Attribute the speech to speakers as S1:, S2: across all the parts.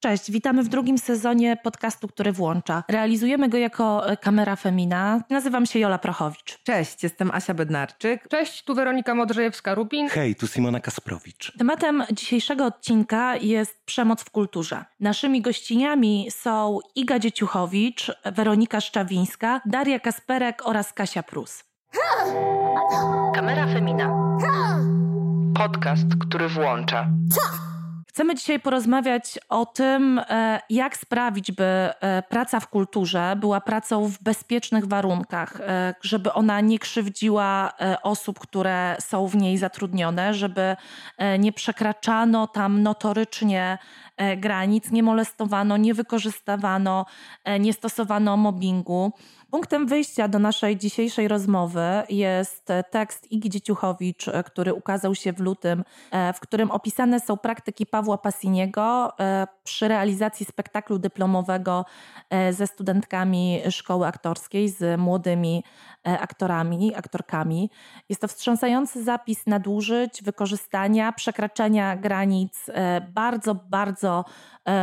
S1: Cześć, witamy w drugim sezonie podcastu, który włącza. Realizujemy go jako e, Kamera Femina. Nazywam się Jola Prochowicz.
S2: Cześć, jestem Asia Bednarczyk.
S3: Cześć, tu Weronika Modrzejewska-Rupin.
S4: Hej, tu Simona Kasprowicz.
S1: Tematem dzisiejszego odcinka jest przemoc w kulturze. Naszymi gościniami są Iga Dzieciuchowicz, Weronika Szczawińska, Daria Kasperek oraz Kasia Prus. Kamera Femina.
S2: Podcast, który włącza.
S1: Chcemy dzisiaj porozmawiać o tym, e, jak sprawić, by e, praca w kulturze była pracą w bezpiecznych warunkach, e, żeby ona nie krzywdziła osób, które są w niej zatrudnione, żeby nie przekraczano tam notorycznie granic, nie molestowano, nie wykorzystywano, nie stosowano mobbingu. Punktem wyjścia do naszej dzisiejszej rozmowy jest tekst Igi Dzieciuchowicz, który ukazał się w lutym, e, w którym opisane są praktyki Pawła Pasiniego e, przy realizacji spektaklu dyplomowego e, ze studentkami szkoły aktorskiej, z młodymi aktorami, aktorkami. Jest to wstrząsający zapis nadużyć, wykorzystania, przekraczania granic bardzo, bardzo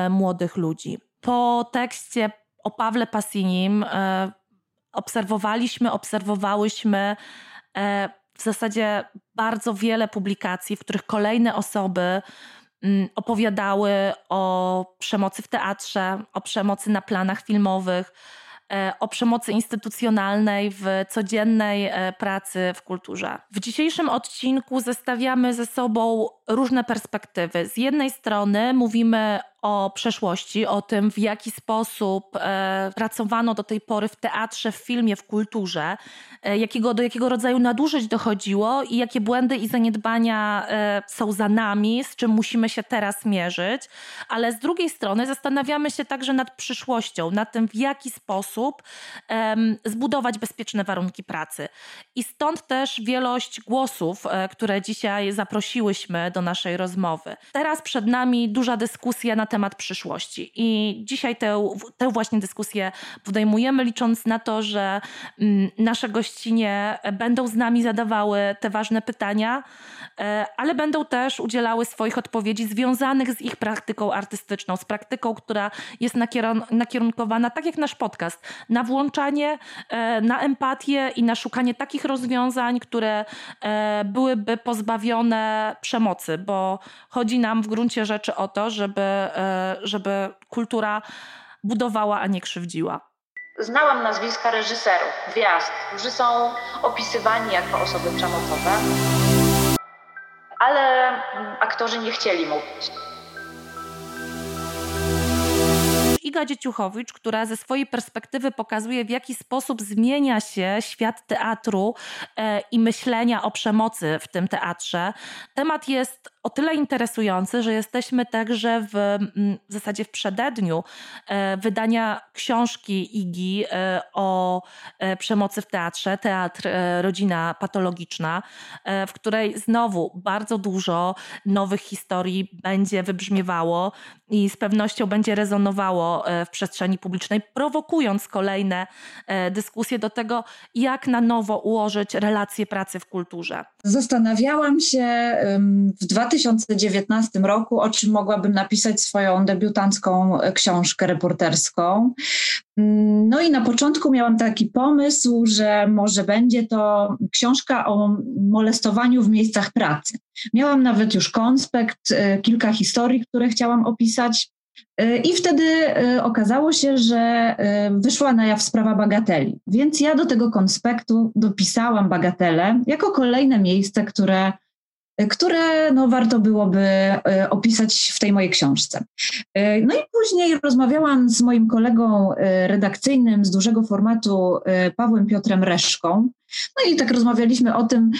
S1: młodych ludzi. Po tekście o Pawle Pasinim obserwowaliśmy, obserwowałyśmy e, w zasadzie bardzo wiele publikacji, w których kolejne osoby mm, opowiadały o przemocy w teatrze, o przemocy na planach filmowych, e, o przemocy instytucjonalnej w codziennej e, pracy w kulturze. W dzisiejszym odcinku zestawiamy ze sobą różne perspektywy. Z jednej strony mówimy o przeszłości, o tym, w jaki sposób e, pracowano do tej pory w teatrze, w filmie, w kulturze, e, jakiego, do jakiego rodzaju nadużyć dochodziło i jakie błędy i zaniedbania e, są za nami, z czym musimy się teraz mierzyć. Ale z drugiej strony zastanawiamy się także nad przyszłością, nad tym, w jaki sposób zbudować bezpieczne warunki pracy. I stąd też wielość głosów, e, które dzisiaj zaprosiłyśmy do naszej rozmowy. Teraz przed nami duża dyskusja na temat przyszłości. I dzisiaj tę, tę właśnie dyskusję podejmujemy, licząc na to, że mm, nasze gościnie będą z nami zadawały te ważne pytania, e, ale będą też udzielały swoich odpowiedzi związanych z ich praktyką artystyczną, z praktyką, która jest nakierunkowana, tak jak nasz podcast, na włączanie, e, na empatię i na szukanie takich rozwiązań, które e, byłyby pozbawione przemocy bo chodzi nam w gruncie rzeczy o to, żeby, żeby kultura budowała, a nie krzywdziła.
S5: Znałam nazwiska reżyserów, gwiazd, którzy są opisywani jako osoby przemocowe, ale aktorzy nie chcieli mówić.
S1: Iga Dzieciuchowicz, która ze swojej perspektywy pokazuje, w jaki sposób zmienia się świat teatru e, i myślenia o przemocy w tym teatrze. Temat jest o tyle interesujący, że jesteśmy także w, mm, w zasadzie w przededniu e, wydania książki Igi e, o e, przemocy w teatrze, Teatr Rodzina Patologiczna, w której znowu bardzo dużo nowych historii będzie wybrzmiewało i z pewnością będzie rezonowało w przestrzeni publicznej, prowokując kolejne dyskusje do tego, jak na nowo ułożyć relacje pracy w kulturze.
S6: Zastanawiałam się w 2000 2019 roku, o czym mogłabym napisać swoją debiutancką książkę reporterską. Mm, no i na początku miałam taki pomysł, że może będzie to książka o molestowaniu w miejscach pracy. Miałam nawet już konspekt, y, kilka historii, które chciałam opisać. Y, I wtedy y, okazało się, że wyszła na jaw sprawa bagateli. Więc ja do tego konspektu dopisałam bagatele jako kolejne miejsce, które które no, warto byłoby e, opisać w tej mojej książce. E, no i później rozmawiałam z moim kolegą e, redakcyjnym z dużego formatu, Pawłem Piotrem Reszką, no i tak rozmawialiśmy o tym,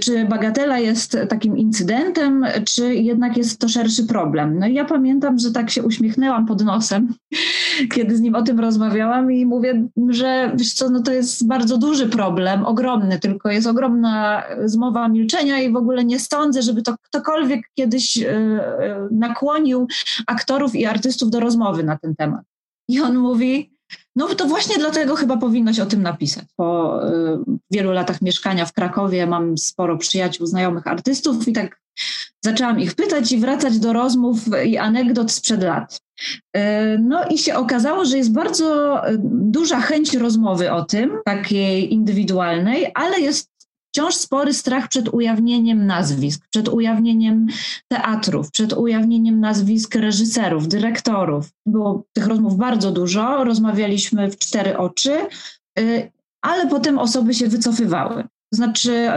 S6: czy bagatela jest takim incydentem, czy jednak jest to szerszy problem. No i ja pamiętam, że tak się uśmiechnęłam pod nosem, kiedy z nim o tym rozmawiałam i mówię, że wiesz co, no to jest bardzo duży problem, ogromny, tylko jest ogromna zmowa milczenia i w ogóle nie sądzę, żeby to ktokolwiek kiedyś e, e, nakłonił aktorów i artystów do rozmowy na ten temat. I on mówi, no to właśnie dlatego chyba powinnoś o tym napisać. Po y, wielu latach mieszkania w Krakowie mam sporo przyjaciół, znajomych artystów i tak zaczęłam ich pytać i wracać do rozmów i anegdot sprzed lat. E, no i się okazało, że jest bardzo e, duża chęć rozmowy o tym, takiej indywidualnej, ale jest wciąż spory strach przed ujawnieniem nazwisk, przed ujawnieniem teatrów, przed ujawnieniem nazwisk reżyserów, dyrektorów. Było tych rozmów bardzo dużo, rozmawialiśmy w cztery oczy, y, ale potem osoby się wycofywały. Znaczy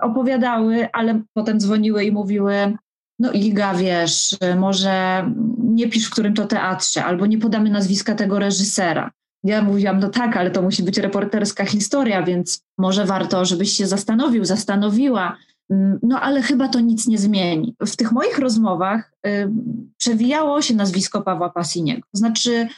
S6: opowiadały, ale potem dzwoniły i mówiły, no Iga, wiesz, może nie pisz w którym to teatrze, albo nie podamy nazwiska tego reżysera. Ja mówiłam, no tak, ale to musi być reporterska historia, więc może warto, żebyś się zastanowił, zastanowiła. Mm, no ale chyba to nic nie zmieni. W tych moich rozmowach y, przewijało się nazwisko Pawła Pasiniego. Znaczy,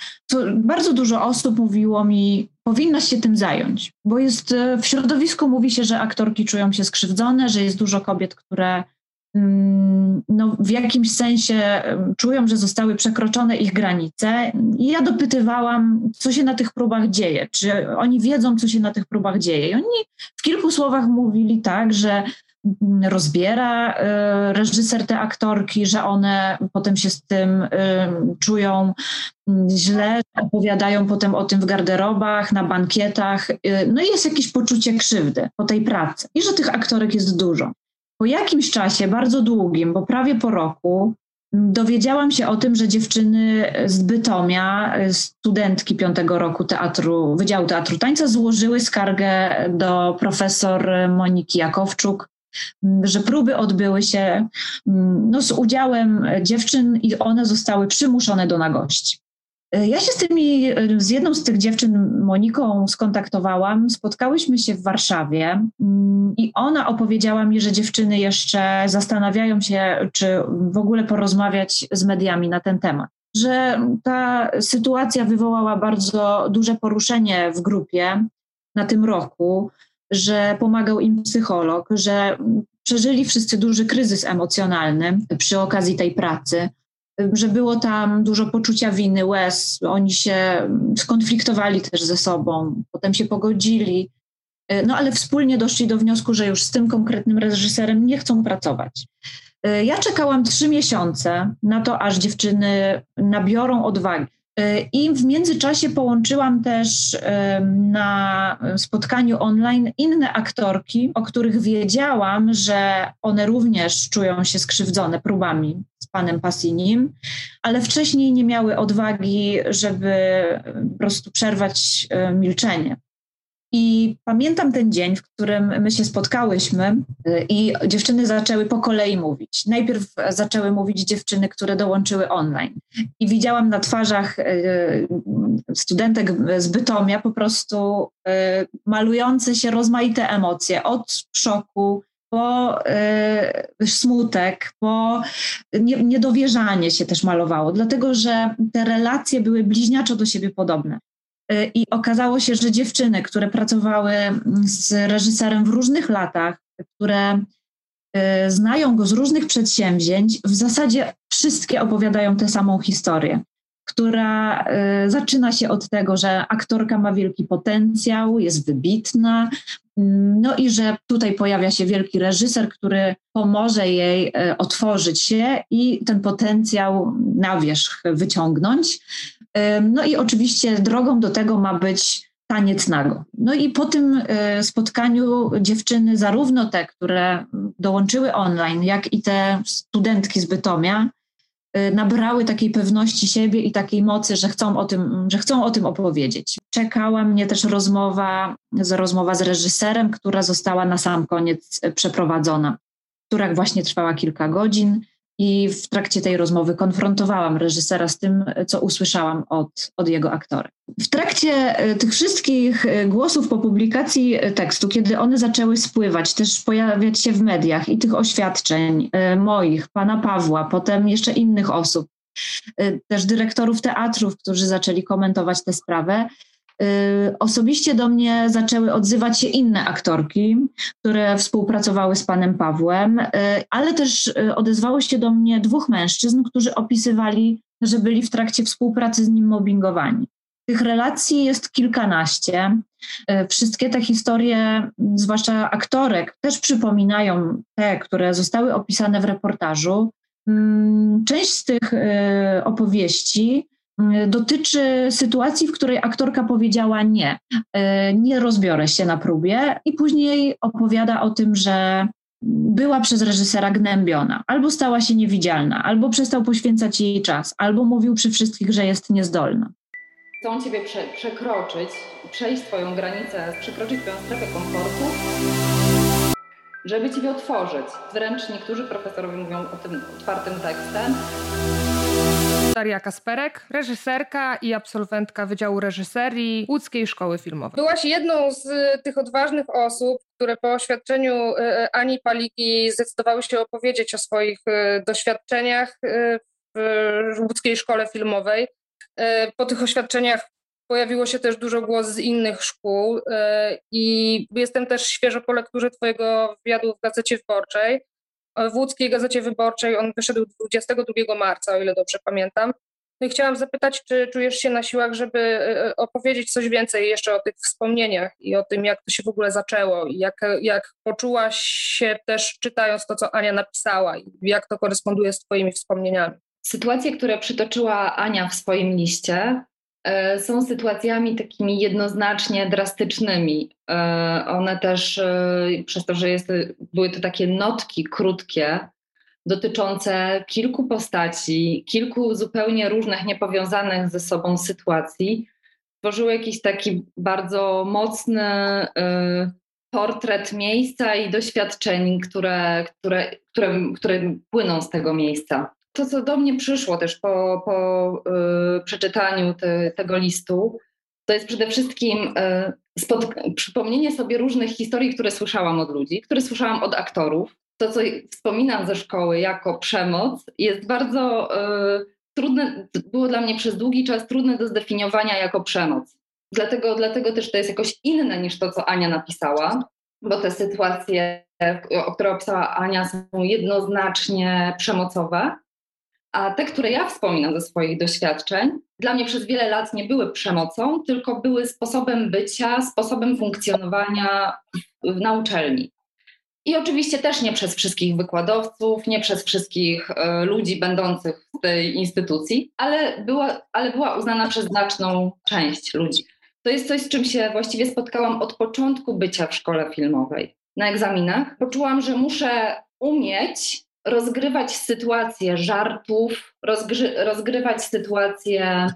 S6: bardzo dużo osób mówiło mi, powinnaś się tym zająć, bo jest y, w środowisku mówi się, że aktorki czują się skrzywdzone, że jest dużo kobiet, które no, w jakimś sensie czują, że zostały przekroczone ich granice. I ja dopytywałam, co się na tych próbach dzieje, czy oni wiedzą, co się na tych próbach dzieje. I oni w kilku słowach mówili tak, że mm, rozbiera e, reżyser te aktorki, że one potem się z tym czują mm, źle, opowiadają potem o tym w garderobach, na bankietach. E, no i jest jakieś poczucie krzywdy po tej pracy i że tych aktorek jest dużo. Po jakimś czasie, bardzo długim, bo prawie po roku, dowiedziałam się o tym, że dziewczyny z Bytomia, studentki piątego roku teatru, Wydziału Teatru Tańca, złożyły skargę do profesor Moniki Jakowczuk, że próby odbyły się no, z udziałem dziewczyn i one zostały przymuszone do nagości. Ja się z tymi, z jedną z tych dziewczyn, Moniką, skontaktowałam. Spotkałyśmy się w Warszawie mm, i ona opowiedziała mi, że dziewczyny jeszcze zastanawiają się, czy w ogóle porozmawiać z mediami na ten temat. Że ta sytuacja wywołała bardzo duże poruszenie w grupie na tym roku, że pomagał im psycholog, że przeżyli wszyscy duży kryzys emocjonalny przy okazji tej pracy że było tam dużo poczucia winy, łez. Oni się skonfliktowali też ze sobą, potem się pogodzili, no ale wspólnie doszli do wniosku, że już z tym konkretnym reżyserem nie chcą pracować. Ja czekałam trzy miesiące na to, aż dziewczyny nabiorą odwagi. I w międzyczasie połączyłam też na spotkaniu online inne aktorki, o których wiedziałam, że one również czują się skrzywdzone próbami panem Passinim, ale wcześniej nie miały odwagi, żeby po prostu przerwać e, milczenie. I pamiętam ten dzień, w którym my się spotkałyśmy y, i dziewczyny zaczęły po kolei mówić. Najpierw zaczęły mówić dziewczyny, które dołączyły online. I widziałam na twarzach y, studentek z Bytomia po prostu malujące się rozmaite emocje od szoku, po smutek, po niedowierzanie się też malowało, dlatego że te relacje były bliźniaczo do siebie podobne. Y, I okazało się, że dziewczyny, które pracowały z reżyserem w różnych latach, które y, znają go z różnych przedsięwzięć, w zasadzie wszystkie opowiadają tę samą historię, która y, zaczyna się od tego, że aktorka ma wielki potencjał, jest wybitna, mm, no i że tutaj pojawia się wielki reżyser, który pomoże jej otworzyć się i ten potencjał na wierzch wyciągnąć. No i oczywiście drogą do tego ma być taniec nago. No i po tym e, spotkaniu dziewczyny, zarówno te, które dołączyły online, jak i te studentki z Bytomia, e, nabrały takiej pewności siebie i takiej mocy, że chcą o tym, że chcą o tym opowiedzieć. Czekała mnie też rozmowa, rozmowa z reżyserem, która została na sam koniec przeprowadzona, która właśnie trwała kilka godzin. I w trakcie tej rozmowy konfrontowałam reżysera z tym, co usłyszałam od, od jego aktora. W trakcie e, tych wszystkich e, głosów po publikacji e, tekstu, kiedy one zaczęły spływać, też pojawiać się w mediach i tych oświadczeń moich, pana Pawła, potem jeszcze innych osób, też dyrektorów teatrów, którzy zaczęli komentować tę sprawę, osobiście do mnie zaczęły odzywać się inne aktorki, które współpracowały z panem Pawłem, y, ale też y, odezwało się do mnie dwóch mężczyzn, którzy opisywali, że byli w trakcie współpracy z nim mobbingowani. Tych relacji jest kilkanaście. Wszystkie te historie, zwłaszcza aktorek, też przypominają te, które zostały opisane w reportażu. Mm, część z tych opowieści dotyczy sytuacji, w której aktorka powiedziała nie, e, nie rozbiorę się na próbie, i później opowiada o tym, że była przez reżysera gnębiona, albo stała się niewidzialna, albo przestał poświęcać jej czas, albo mówił przy wszystkich, że jest niezdolna.
S4: Chcą ciebie prze przekroczyć, przejść swoją granicę, przekroczyć swoją strefę komfortu, żeby ciebie otworzyć. Wręcz niektórzy profesorowie mówią o tym otwartym tekstem.
S3: Daria Kasperek, reżyserka i absolwentka Wydziału Reżyserii Łódzkiej Szkoły Filmowej.
S7: Byłaś jedną z tych odważnych osób, które po oświadczeniu e, e, Ani Paliki zdecydowały się opowiedzieć o swoich doświadczeniach w Łódzkiej Szkole Filmowej. Po tych oświadczeniach pojawiło się też dużo głos z innych szkół i jestem też świeżo po lekturze Twojego wywiadu w Gazecie Wyborczej w łódzkiej Gazecie Wyborczej. On wyszedł 22 marca, o ile dobrze pamiętam. No i chciałam zapytać, czy czujesz się na siłach, żeby e, opowiedzieć coś więcej jeszcze o tych wspomnieniach i o tym, jak to się w ogóle zaczęło i jak, jak poczułaś się też czytając to, co Ania napisała i jak to koresponduje z Twoimi wspomnieniami.
S4: Sytuacje, które przytoczyła Ania w swoim liście, są sytuacjami takimi jednoznacznie drastycznymi. E, one też, e, przez to, że jest, były to takie notki krótkie, dotyczące kilku postaci, kilku zupełnie różnych, niepowiązanych ze sobą sytuacji, tworzyły jakiś taki bardzo mocny portret miejsca i doświadczeń, które, które, które, które płyną z tego miejsca to, co do mnie przyszło też po, po y, przeczytaniu te, tego listu, to jest przede wszystkim y, przypomnienie sobie różnych historii, które słyszałam od ludzi, które słyszałam od aktorów. To, co wspominam ze szkoły jako przemoc, jest bardzo y, trudne, było dla mnie przez długi czas trudne do zdefiniowania jako przemoc. Dlatego, dlatego też to jest jakoś inne niż to, co Ania napisała, bo te sytuacje, o które opisała Ania, są jednoznacznie przemocowe. A te, które ja wspominam ze swoich doświadczeń, dla mnie przez wiele lat nie były przemocą, tylko były sposobem bycia, sposobem funkcjonowania na uczelni. I oczywiście też nie przez wszystkich wykładowców, nie przez wszystkich y, ludzi będących w tej instytucji, ale była, ale była uznana przez znaczną część ludzi. To jest coś, z czym się właściwie spotkałam od początku bycia w szkole filmowej. Na egzaminach poczułam, że muszę umieć rozgrywać sytuacje żartów, rozgry, rozgrywać sytuacje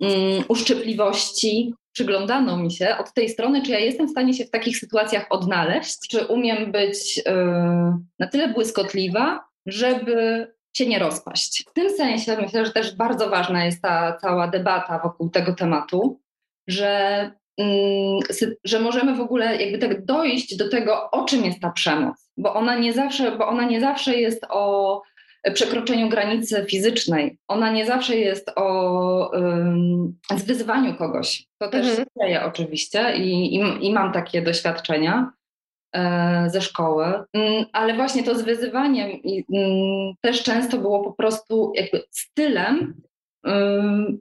S4: um, uszczypliwości. Przyglądano mi się od tej strony, czy ja jestem w stanie się w takich sytuacjach odnaleźć, czy umiem być yy, na tyle błyskotliwa, żeby się nie rozpaść. W tym sensie myślę, że też bardzo ważna jest ta cała debata wokół tego tematu, że że możemy w ogóle jakby tak dojść do tego, o czym jest ta przemoc, bo ona nie zawsze, bo ona nie zawsze jest o przekroczeniu granicy fizycznej. Ona nie zawsze jest o um, zwyzywaniu kogoś. To też mhm. się dzieje oczywiście i, i, i, mam takie doświadczenia e, ze szkoły, mm, ale właśnie to zwyzywanie mm, też często było po prostu jakby stylem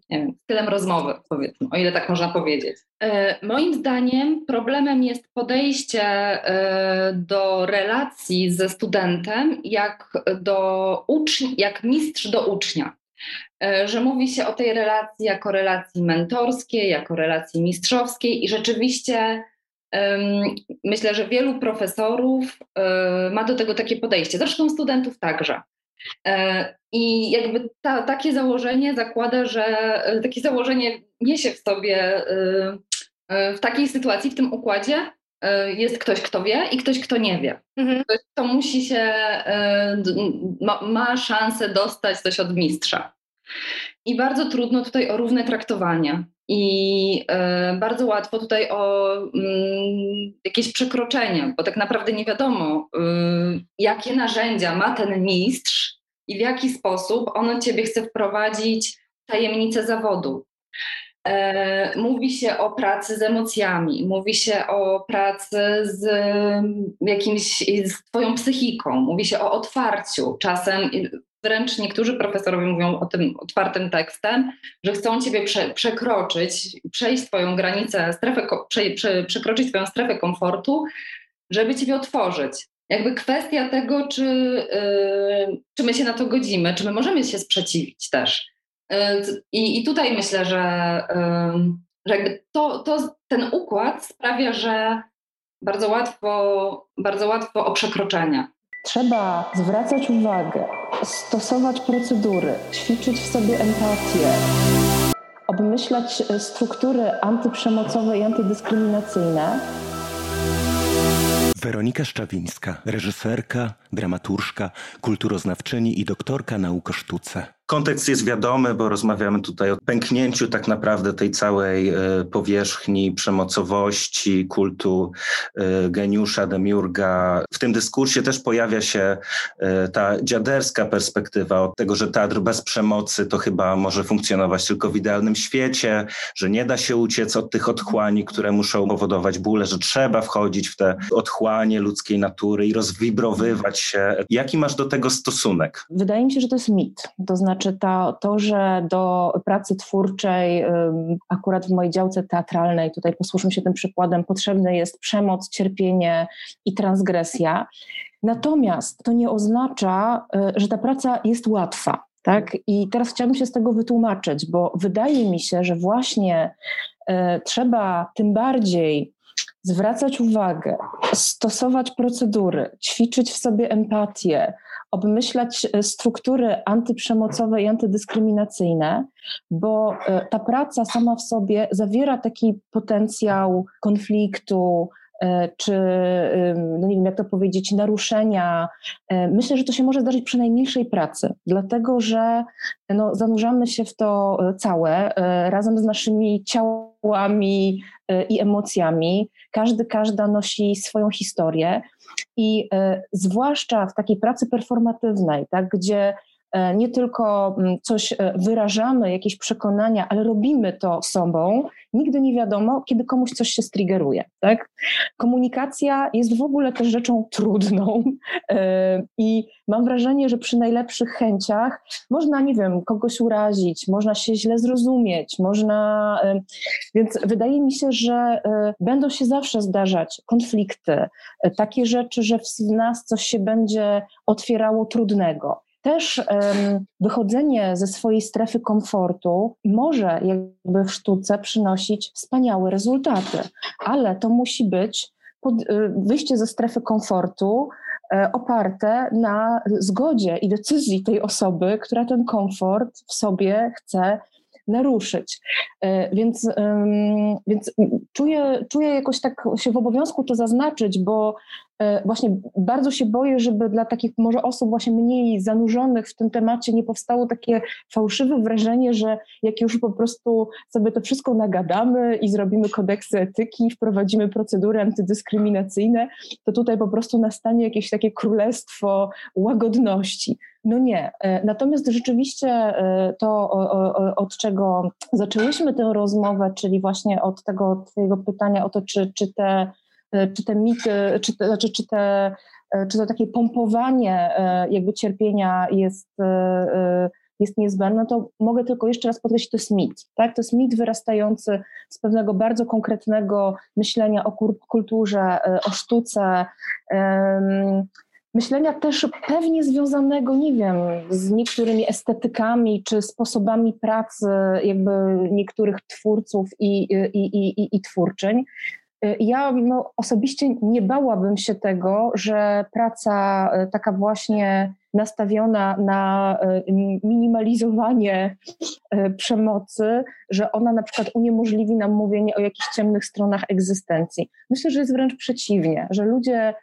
S4: nie wiem, stylem rozmowy, powiedzmy, o ile tak można powiedzieć. E, moim zdaniem problemem jest podejście e, do relacji ze studentem jak do ucznia, jak mistrz do ucznia. E, że mówi się o tej relacji jako relacji mentorskiej, jako relacji mistrzowskiej i rzeczywiście myślę, że wielu profesorów ma do tego takie podejście, zresztą studentów także. E, I jakby ta, takie założenie zakłada, że e, takie założenie niesie w sobie e, w takiej sytuacji, w tym układzie, jest ktoś, kto wie i ktoś, kto nie wie. Mhm. Ktoś, kto musi się, ma, ma szansę dostać coś od mistrza. I bardzo trudno tutaj o równe traktowanie. I bardzo łatwo tutaj o mm, jakieś przekroczenie, bo tak naprawdę nie wiadomo, jakie narzędzia ma ten mistrz i w jaki sposób ono ciebie chce wprowadzić w tajemnicę zawodu. E, mówi się o pracy z emocjami, mówi się o pracy z jakimś, z twoją psychiką, mówi się o otwarciu. Czasem wręcz niektórzy profesorowie mówią o tym otwartym tekstem, że chcą ciebie prze, przekroczyć, przejść swoją granicę, strefę, prze, prze, przekroczyć swoją strefę komfortu, żeby ciebie otworzyć. Jakby kwestia tego, czy, yy, czy my się na to godzimy, czy my możemy się sprzeciwić też. Yy, I, tutaj myślę, że, yy, że jakby to, to, ten układ sprawia, że bardzo łatwo, bardzo łatwo o przekroczenia.
S8: Trzeba zwracać uwagę, stosować procedury, ćwiczyć w sobie empatię, obmyślać struktury antyprzemocowe i antydyskryminacyjne.
S9: Weronika Szczawińska, reżyserka, dramaturżka, kulturoznawczyni i doktorka nauk o sztuce.
S10: Kontekst jest wiadomy, bo rozmawiamy tutaj o pęknięciu tak naprawdę tej całej e, powierzchni przemocowości, kultu e, geniusza, demiurga. W tym dyskursie też pojawia się e, ta dziaderska perspektywa od tego, że teatr bez przemocy to chyba może funkcjonować tylko w idealnym świecie, że nie da się uciec od tych otchłani, które muszą powodować bóle, że trzeba wchodzić w te otchłanie ludzkiej natury i rozwibrowywać się. Jaki masz do tego stosunek?
S8: Wydaje mi się, że to jest mit. To znaczy, znaczy to, to, że do pracy twórczej, akurat w mojej działce teatralnej, tutaj posłużę się tym przykładem, potrzebne jest przemoc, cierpienie i transgresja. Natomiast to nie oznacza, y, że ta praca jest łatwa. Tak? I teraz chciałabym się z tego wytłumaczyć, bo wydaje mi się, że właśnie y, trzeba tym bardziej zwracać uwagę, stosować procedury, ćwiczyć w sobie empatię, obmyślać e, struktury antyprzemocowe i antydyskryminacyjne, bo e, ta praca sama w sobie zawiera taki potencjał konfliktu, e, czy, no nie wiem jak to powiedzieć, naruszenia. Myślę, że to się może zdarzyć przy najmilszej pracy, dlatego że no, zanurzamy się w to całe razem z naszymi ciałami i emocjami. Każdy, każda nosi swoją historię. I e, zwłaszcza w takiej pracy performatywnej, tak, gdzie nie tylko mm, coś e, wyrażamy, jakieś przekonania, ale robimy to sobą, nigdy nie wiadomo, kiedy komuś coś się striggeruje. Tak? Komunikacja jest w ogóle też rzeczą trudną i mam wrażenie, że przy najlepszych chęciach można, nie wiem, kogoś urazić, można się źle zrozumieć, można. Więc wydaje mi się, że będą się zawsze zdarzać konflikty, takie rzeczy, że w nas coś się będzie otwierało trudnego też wychodzenie ze swojej strefy komfortu może jakby w sztuce przynosić wspaniałe rezultaty, ale to musi być pod, y, wyjście ze strefy komfortu e, oparte na zgodzie i decyzji tej osoby, która ten komfort w sobie chce naruszyć. E, więc, więc czuję, czuję jakoś tak się w obowiązku to zaznaczyć, bo właśnie bardzo się boję, żeby dla takich może osób właśnie mniej zanurzonych w tym temacie nie powstało takie fałszywe wrażenie, że jak już po prostu sobie to wszystko nagadamy i zrobimy kodeksy etyki, wprowadzimy procedury antydyskryminacyjne, to tutaj po prostu nastanie jakieś takie królestwo łagodności. No nie. E, natomiast rzeczywiście e, to, od czego zaczęłyśmy tę rozmowę, czyli właśnie od tego Twojego pytania o to, czy, czy, te, e, czy te mity, czy, znaczy, czy, te, czy to takie pompowanie jakby cierpienia jest, jest niezbędne, to mogę tylko jeszcze raz podkreślić, to jest mit. Tak? To jest mit wyrastający z pewnego bardzo konkretnego myślenia o kulturze, o sztuce myślenia też pewnie związanego, nie wiem, z niektórymi estetykami czy sposobami pracy jakby niektórych twórców i, i, i, i twórczyń. Ja no, osobiście nie bałabym się tego, że praca e, taka właśnie nastawiona na e, minimalizowanie przemocy, że ona na przykład uniemożliwi nam mówienie o jakichś ciemnych stronach egzystencji. Myślę, że jest wręcz przeciwnie, że ludzie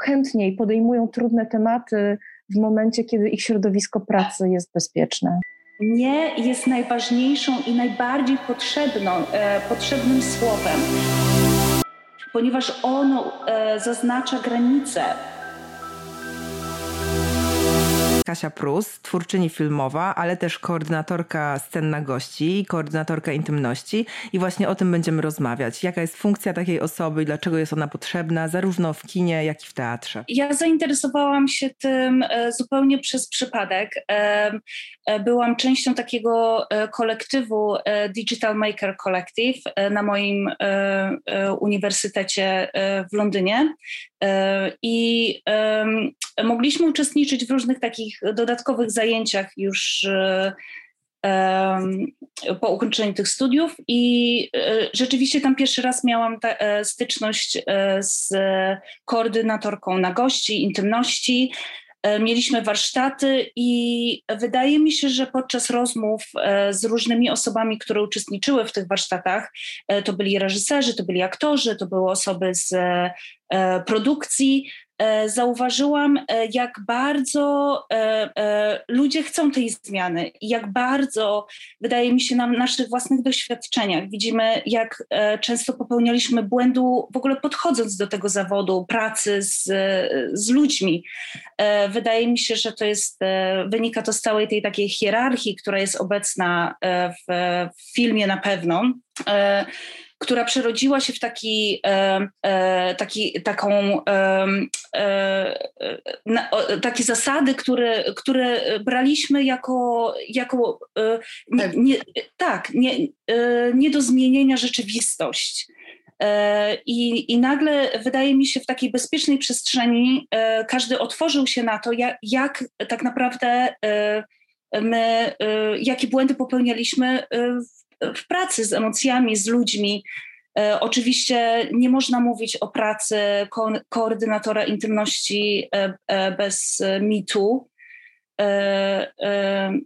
S8: chętniej podejmują trudne tematy w momencie, kiedy ich środowisko pracy jest bezpieczne.
S11: Nie jest najważniejszą i najbardziej potrzebną, e, potrzebnym słowem, ponieważ ono e, zaznacza granice
S2: Kasia Prus, twórczyni filmowa, ale też koordynatorka scen na gości, koordynatorka intymności i właśnie o tym będziemy rozmawiać. Jaka jest funkcja takiej osoby i dlaczego jest ona potrzebna, zarówno w kinie, jak i w teatrze?
S11: Ja zainteresowałam się tym e, zupełnie przez przypadek. E, e, byłam częścią takiego kolektywu Digital Maker Collective na moim uniwersytecie w Londynie i mogliśmy uczestniczyć w różnych takich dodatkowych zajęciach już po ukończeniu tych studiów i e, rzeczywiście tam pierwszy raz miałam ta, e, styczność e, z koordynatorką na gości, intymności. Mieliśmy warsztaty i wydaje mi się, że podczas rozmów z różnymi osobami, które uczestniczyły w tych warsztatach, to byli reżyserzy, to byli aktorzy, to były osoby z produkcji, E, zauważyłam, e, jak bardzo e, ludzie chcą tej zmiany i jak bardzo, wydaje mi się, na naszych własnych doświadczeniach widzimy, jak często popełnialiśmy błędu w ogóle podchodząc do tego zawodu, pracy z, z ludźmi. Wydaje mi się, że to jest, wynika to z całej tej takiej hierarchii, która jest obecna w, w filmie na pewno która przerodziła się w taki, e, e, taki, taką, e, takie zasady, które, które braliśmy jako, jako nie, nie, tak, nie, nie do zmienienia rzeczywistość. I, I nagle wydaje mi się, w takiej bezpiecznej przestrzeni każdy otworzył się na to, jak, jak tak naprawdę my, jakie błędy popełnialiśmy w pracy z emocjami, z ludźmi. E, oczywiście nie można mówić o pracy ko koordynatora intymności e, e, bez mitu.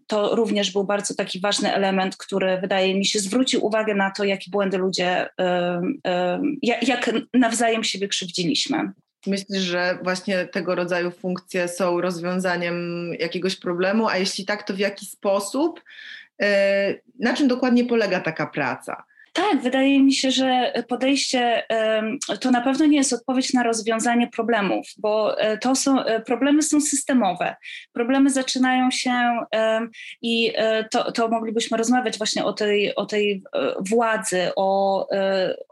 S11: To również był bardzo taki ważny element, który wydaje mi się zwrócił uwagę na to, jakie błędy ludzie, jak nawzajem siebie krzywdziliśmy.
S2: Myślisz, że właśnie tego rodzaju funkcje są rozwiązaniem jakiegoś problemu, a jeśli tak, to w jaki sposób? E, na czym dokładnie polega taka praca?
S11: Tak, wydaje mi się, że podejście to na pewno nie jest odpowiedź na rozwiązanie problemów, bo e, to są, e, problemy są systemowe. Problemy zaczynają się i e, to, to moglibyśmy rozmawiać właśnie o tej, o tej władzy, o,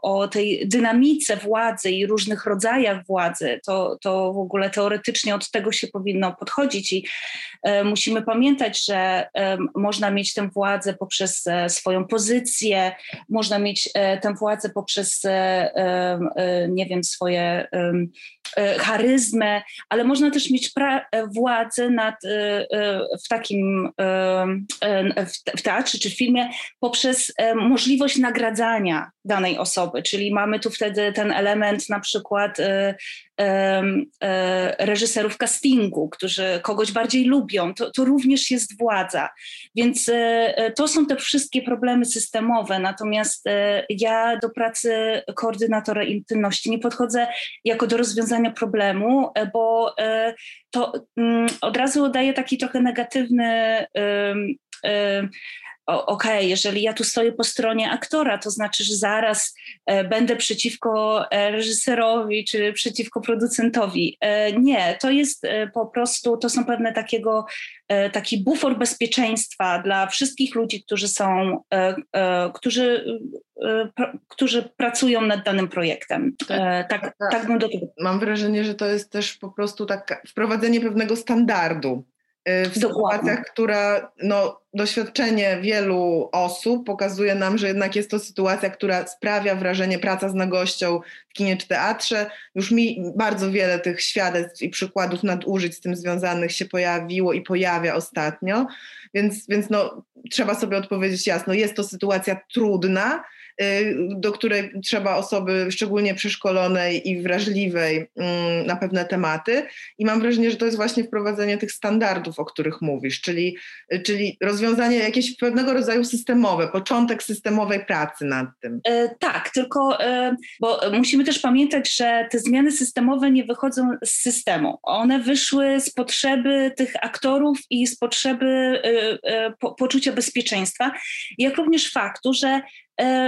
S11: o tej dynamice władzy i różnych rodzajach władzy. To, to w ogóle teoretycznie od tego się powinno podchodzić i musimy pamiętać, że można mieć tę władzę poprzez swoją pozycję, można można mieć e, tę władzę poprzez, e, e, nie wiem, swoje charyzmę, ale można też mieć władzę nad, w takim w teatrze czy filmie poprzez możliwość nagradzania danej osoby, czyli mamy tu wtedy ten element na przykład reżyserów castingu, którzy kogoś bardziej lubią, to, to również jest władza. Więc to są te wszystkie problemy systemowe, natomiast E, ja do pracy koordynatora intymności nie podchodzę jako do rozwiązania problemu, e, bo e, to mm, od razu daje taki trochę negatywny okej, okay, jeżeli ja tu stoję po stronie aktora, to znaczy, że zaraz e, będę przeciwko e, reżyserowi czy przeciwko producentowi. E, nie, to jest po prostu, to są pewne takiego, taki bufor bezpieczeństwa dla wszystkich ludzi, którzy są, którzy, którzy pracują nad danym projektem. Tak, tak, tak, tak bym do tego.
S2: Mam wrażenie, że to jest też po prostu tak wprowadzenie pewnego standardu w Dokładnie. sytuacjach, która no, doświadczenie wielu osób pokazuje nam, że jednak jest to sytuacja, która sprawia wrażenie praca z nagością w kinie czy teatrze. Już mi bardzo wiele tych świadectw i przykładów nadużyć z tym związanych się pojawiło i pojawia ostatnio, więc, więc no, trzeba sobie odpowiedzieć jasno, jest to sytuacja trudna, Y, do której trzeba osoby szczególnie przeszkolonej i wrażliwej mm, na pewne tematy. I mam wrażenie, że to jest właśnie wprowadzenie tych standardów, o których mówisz, czyli, czyli rozwiązanie jakieś pewnego rodzaju systemowe, początek systemowej pracy nad tym.
S11: E, tak, tylko e, bo musimy też pamiętać, że te zmiany systemowe nie wychodzą z systemu. One wyszły z potrzeby tych aktorów i z potrzeby e, po, poczucia bezpieczeństwa, jak również faktu, że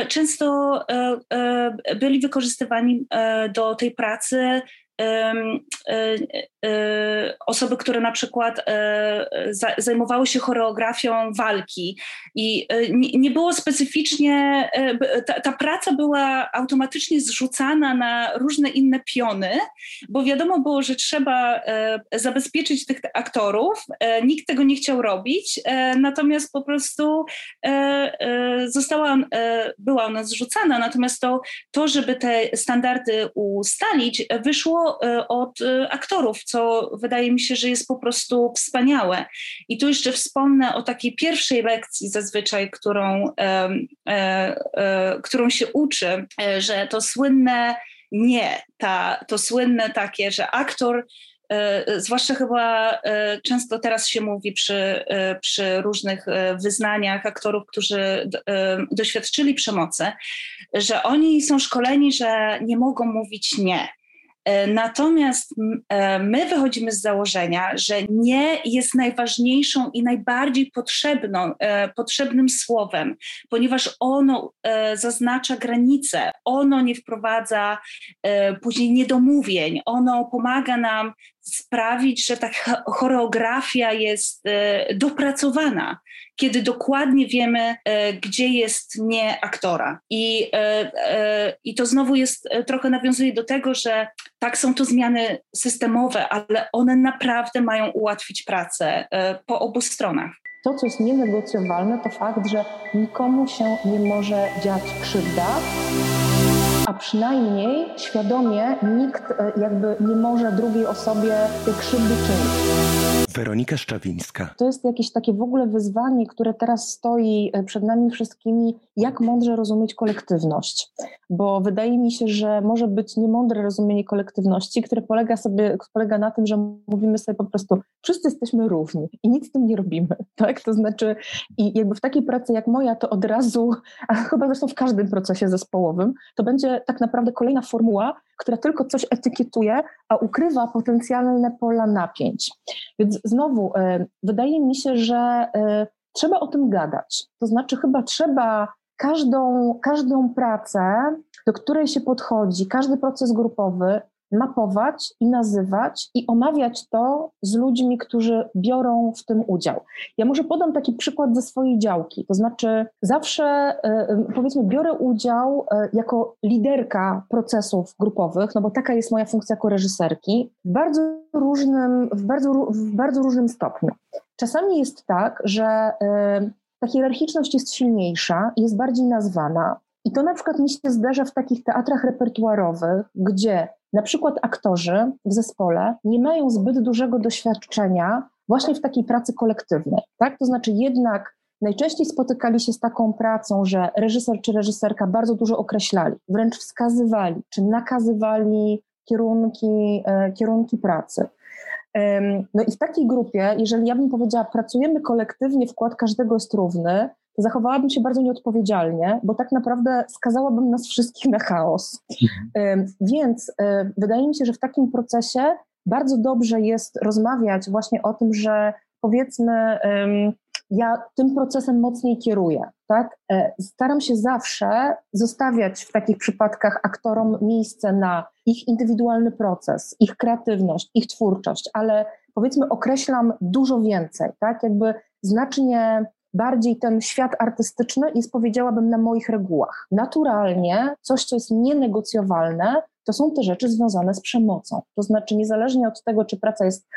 S11: często e, e, byli wykorzystywani do tej pracy osoby, które na przykład zajmowały się choreografią walki. I nie było specyficznie, ta, ta praca była automatycznie zrzucana na różne inne piony, bo wiadomo było, że trzeba zabezpieczyć tych aktorów, nikt tego nie chciał robić, natomiast po prostu została, była ona zrzucana, natomiast to, to żeby te standardy ustalić, wyszło e, od e, aktorów, co wydaje mi się, że jest po prostu wspaniałe. I tu jeszcze wspomnę o takiej pierwszej lekcji zazwyczaj, którą, e, którą się uczy, że to słynne nie, ta, to słynne takie, że aktor zwłaszcza chyba często teraz się mówi przy, przy różnych wyznaniach aktorów, którzy doświadczyli przemocy, że oni są szkoleni, że nie mogą mówić nie. E, natomiast e, my wychodzimy z założenia, że nie jest najważniejszą i najbardziej potrzebną, e, potrzebnym słowem, ponieważ ono zaznacza granice, ono nie wprowadza później niedomówień, ono pomaga nam sprawić, że ta choreografia jest dopracowana kiedy dokładnie wiemy, e, gdzie jest nie aktora. I, e, e, i to znowu jest, trochę nawiązuje do tego, że tak są to zmiany systemowe, ale one naprawdę mają ułatwić pracę po obu stronach.
S8: To, co jest nienegocjowalne, to fakt, że nikomu się nie może dziać krzywda a przynajmniej świadomie nikt jakby nie może drugiej osobie tej krzywdy czynić.
S9: Weronika Szczawińska.
S8: To jest jakieś takie w ogóle wyzwanie, które teraz stoi e, przed nami wszystkimi, jak mądrze rozumieć kolektywność. Bo wydaje mi się, że może być niemądre rozumienie kolektywności, które polega, sobie, polega na tym, że mówimy sobie po prostu, wszyscy jesteśmy równi i nic z tym nie robimy. Tak? To znaczy, i jakby w takiej pracy jak moja, to od razu, a chyba zresztą w każdym procesie zespołowym, to będzie tak naprawdę kolejna formuła, która tylko coś etykietuje, a ukrywa potencjalne pola napięć. Więc znowu, e, wydaje mi się, że e, trzeba o tym gadać. To znaczy, chyba trzeba każdą, każdą pracę, do której się podchodzi, każdy proces grupowy mapować i nazywać i omawiać to z ludźmi, którzy biorą w tym udział. Ja może podam taki przykład ze swojej działki, to znaczy zawsze e, powiedzmy biorę udział e, jako liderka procesów grupowych, no bo taka jest moja funkcja jako reżyserki, w bardzo różnym, w bardzo, w bardzo różnym stopniu. Czasami jest tak, że e, ta hierarchiczność jest silniejsza, jest bardziej nazwana, i to na przykład mi się zdarza w takich teatrach repertuarowych, gdzie na przykład aktorzy w zespole nie mają zbyt dużego doświadczenia właśnie w takiej pracy kolektywnej. Tak? To znaczy jednak najczęściej spotykali się z taką pracą, że reżyser czy reżyserka bardzo dużo określali, wręcz wskazywali czy nakazywali kierunki, e, kierunki pracy. No i w takiej grupie, jeżeli ja bym powiedziała, pracujemy kolektywnie, wkład każdego jest równy, zachowałabym się bardzo nieodpowiedzialnie, bo tak naprawdę skazałabym nas wszystkich na chaos. Mhm. Więc wydaje mi się, że w takim procesie bardzo dobrze jest rozmawiać właśnie o tym, że powiedzmy, ja tym procesem mocniej kieruję. Tak? E, staram się zawsze zostawiać w takich przypadkach aktorom miejsce na ich indywidualny proces, ich kreatywność, ich twórczość, ale powiedzmy określam dużo więcej, tak? Jakby znacznie bardziej ten świat artystyczny jest, powiedziałabym, na moich regułach. Naturalnie coś, co jest nienegocjowalne, to są te rzeczy związane z przemocą. To znaczy, niezależnie od tego, czy praca jest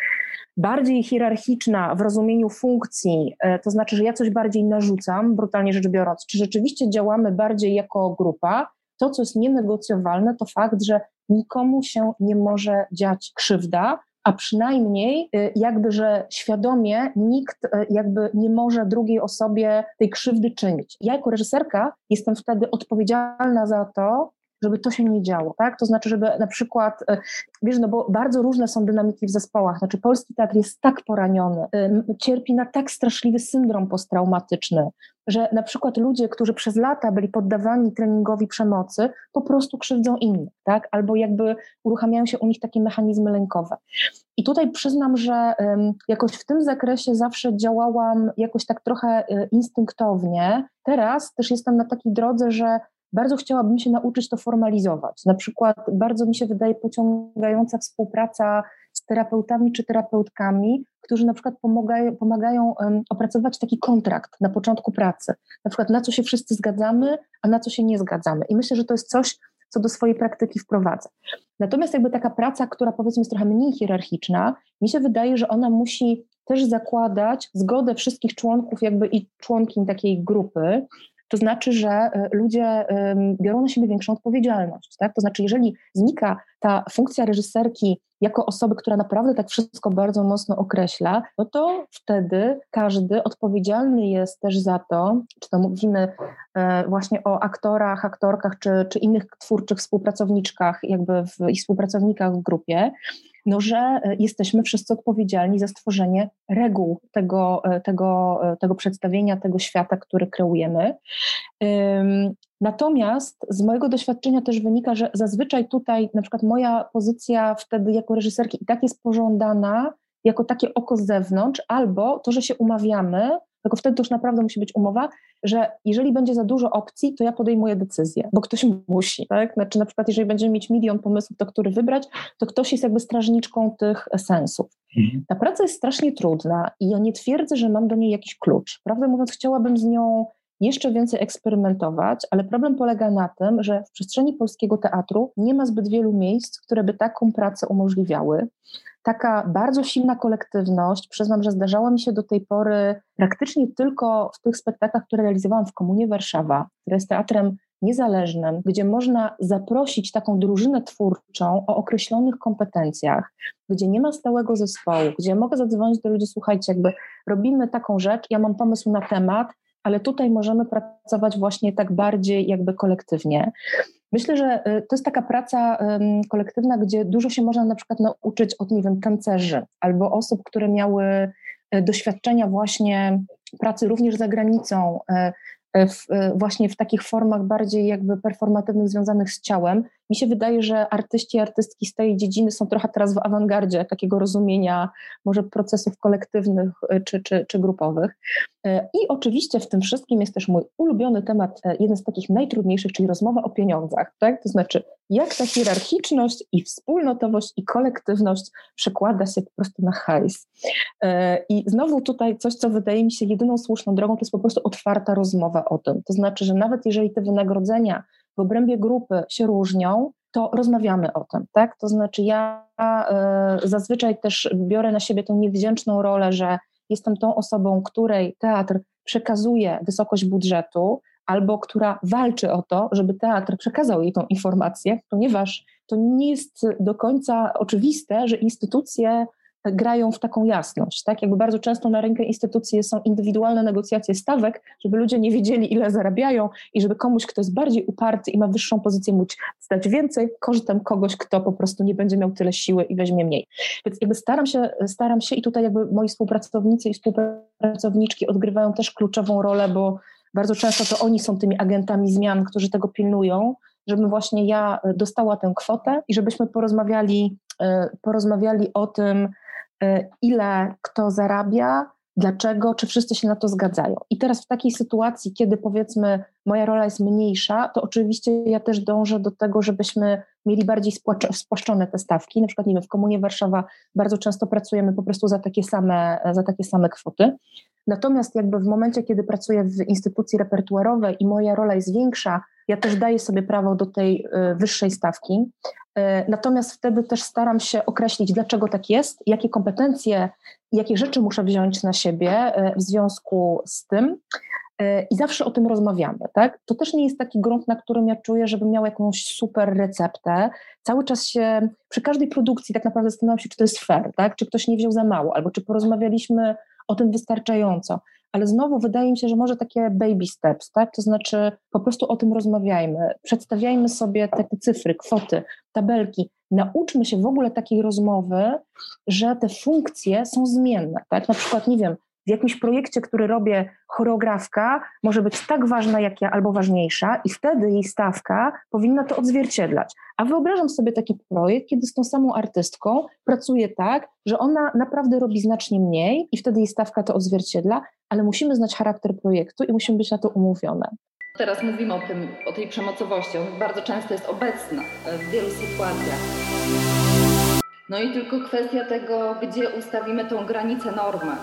S8: bardziej hierarchiczna w rozumieniu funkcji, e, to znaczy, że ja coś bardziej narzucam, brutalnie rzecz biorąc, czy rzeczywiście działamy bardziej jako grupa, to, co jest nienegocjowalne, to fakt, że nikomu się nie może dziać krzywda, a przynajmniej y, jakby, że świadomie nikt y, jakby nie może drugiej osobie tej krzywdy czynić. Ja jako reżyserka jestem wtedy odpowiedzialna za to, żeby to się nie działo, tak? To znaczy, żeby na przykład, y, wiesz, no bo bardzo różne są dynamiki w zespołach, znaczy polski teatr jest tak poraniony, cierpi na tak straszliwy syndrom posttraumatyczny, że na przykład ludzie, którzy przez lata byli poddawani treningowi przemocy, po prostu krzywdzą innych, tak? Albo jakby uruchamiają się u nich takie mechanizmy lękowe. I tutaj przyznam, że jakoś w tym zakresie zawsze działałam jakoś tak trochę y, instynktownie. Teraz też jestem na takiej drodze, że bardzo chciałabym się nauczyć to formalizować. Na przykład bardzo mi się wydaje pociągająca współpraca z terapeutami czy terapeutkami, którzy na przykład pomagają, pomagają opracować taki kontrakt na początku pracy. Na przykład na co się wszyscy zgadzamy, a na co się nie zgadzamy. I myślę, że to jest coś, co do swojej praktyki wprowadzę. Natomiast jakby taka praca, która powiedzmy jest trochę mniej hierarchiczna, mi się wydaje, że ona musi też zakładać zgodę wszystkich członków jakby i członkiń takiej grupy, to znaczy, że e, ludzie biorą na siebie większą odpowiedzialność. Tak? To znaczy, jeżeli znika ta funkcja reżyserki jako osoby, która naprawdę tak wszystko bardzo mocno określa, no to wtedy każdy odpowiedzialny jest też za to, czy to mówimy e, właśnie o aktorach, aktorkach, czy, czy innych twórczych współpracowniczkach, jakby w, i współpracownikach w grupie, no, że e, jesteśmy wszyscy odpowiedzialni za stworzenie reguł tego, e, tego, tego przedstawienia, tego świata, który kreujemy. Natomiast z mojego doświadczenia też wynika, że zazwyczaj tutaj na przykład moja pozycja wtedy jako reżyserki i tak jest pożądana jako takie oko z zewnątrz, albo to, że się umawiamy, tylko wtedy to już naprawdę musi być umowa, że jeżeli będzie za dużo opcji, to ja podejmuję decyzję, bo ktoś musi, tak? Znaczy na przykład jeżeli będziemy mieć milion pomysłów, to który wybrać, to ktoś jest jakby strażniczką tych sensów. Mhm. Ta praca jest strasznie trudna i ja nie twierdzę, że mam do niej jakiś klucz. Prawdę mówiąc, chciałabym z nią jeszcze więcej eksperymentować, ale problem polega na tym, że w przestrzeni polskiego teatru nie ma zbyt wielu miejsc, które by taką pracę umożliwiały. Taka bardzo silna kolektywność, przyznam, że zdarzała mi się do tej pory praktycznie tylko w tych spektaklach, które realizowałam w Komunie Warszawa, które jest teatrem niezależnym, gdzie można zaprosić taką drużynę twórczą o określonych kompetencjach, gdzie nie ma stałego zespołu, gdzie mogę zadzwonić do ludzi, słuchajcie, jakby robimy taką rzecz, ja mam pomysł na temat, ale tutaj możemy pracować właśnie tak bardziej jakby kolektywnie. Myślę, że y, to jest taka praca kolektywna, gdzie dużo się można na przykład nauczyć od, nie wiem, tancerzy albo osób, które miały y, doświadczenia właśnie pracy również za granicą, y, w, właśnie w takich formach bardziej jakby performatywnych, związanych z ciałem. Mi się wydaje, że artyści i artystki z tej dziedziny są trochę teraz w awangardzie takiego rozumienia może procesów kolektywnych czy, czy, czy grupowych. E, I oczywiście w tym wszystkim jest też mój ulubiony temat, e, jeden z takich najtrudniejszych, czyli rozmowa o pieniądzach. Tak? To znaczy, jak ta hierarchiczność i wspólnotowość i kolektywność przekłada się po prostu na hajs. I znowu tutaj coś, co wydaje mi się jedyną słuszną drogą, to jest po prostu otwarta rozmowa o tym. To znaczy, że nawet jeżeli te wynagrodzenia w obrębie grupy się różnią, to rozmawiamy o tym, tak? To znaczy ja zazwyczaj też biorę na siebie tą niewdzięczną rolę, że jestem tą osobą, której teatr przekazuje wysokość budżetu, albo która walczy o to, żeby teatr przekazał jej tą informację, ponieważ to nie jest do końca oczywiste, że instytucje grają w taką jasność. Tak? Jakby bardzo często na rękę instytucji są indywidualne negocjacje stawek, żeby ludzie nie wiedzieli, ile zarabiają i żeby komuś, kto jest bardziej uparty i ma wyższą pozycję, móc zdać więcej, kosztem kogoś, kto po prostu nie będzie miał tyle siły i weźmie mniej. Więc jakby staram się, staram się i tutaj jakby moi współpracownicy i współpracowniczki odgrywają też kluczową rolę, bo bardzo często to oni są tymi agentami zmian, którzy tego pilnują, żebym właśnie ja dostała tę kwotę i żebyśmy porozmawiali, e, porozmawiali o tym, ile kto zarabia, dlaczego, czy wszyscy się na to zgadzają. I teraz w takiej sytuacji, kiedy powiedzmy moja rola jest mniejsza, to oczywiście ja też dążę do tego, żebyśmy mieli bardziej spłaszczone te stawki. Na przykład, nie wiem, w Komunie Warszawa bardzo często pracujemy po prostu za takie same, za takie same kwoty. Natomiast jakby w momencie, kiedy pracuję w instytucji repertuarowej i moja rola jest większa, ja też daję sobie prawo do tej y, wyższej stawki. Y, natomiast wtedy też staram się określić, dlaczego tak jest, jakie kompetencje, jakie rzeczy muszę wziąć na siebie y, w związku z tym. I zawsze o tym rozmawiamy, tak? To też nie jest taki grunt, na którym ja czuję, żebym miał jakąś super receptę. Cały czas się, przy każdej produkcji tak naprawdę zastanawiam się, czy to jest fair, tak? Czy ktoś nie wziął za mało, albo czy porozmawialiśmy o tym wystarczająco. Ale znowu wydaje mi się, że może takie baby steps, tak? To znaczy po prostu o tym rozmawiajmy, przedstawiajmy sobie te, cyfry, kwoty, tabelki, nauczmy się w ogóle takiej rozmowy, że te funkcje są zmienne, tak? Na przykład, nie wiem, w jakimś projekcie, który robię, choreografka może być tak ważna jak ja, albo ważniejsza, i wtedy jej stawka powinna to odzwierciedlać. A wyobrażam sobie taki projekt, kiedy z tą samą artystką pracuję tak, że ona naprawdę robi znacznie mniej, i wtedy jej stawka to odzwierciedla, ale musimy znać charakter projektu i musimy być na to umówione.
S4: Teraz mówimy o, tym, o tej przemocowości. On bardzo często jest obecna w wielu sytuacjach. No i tylko kwestia tego, gdzie ustawimy tą granicę normę.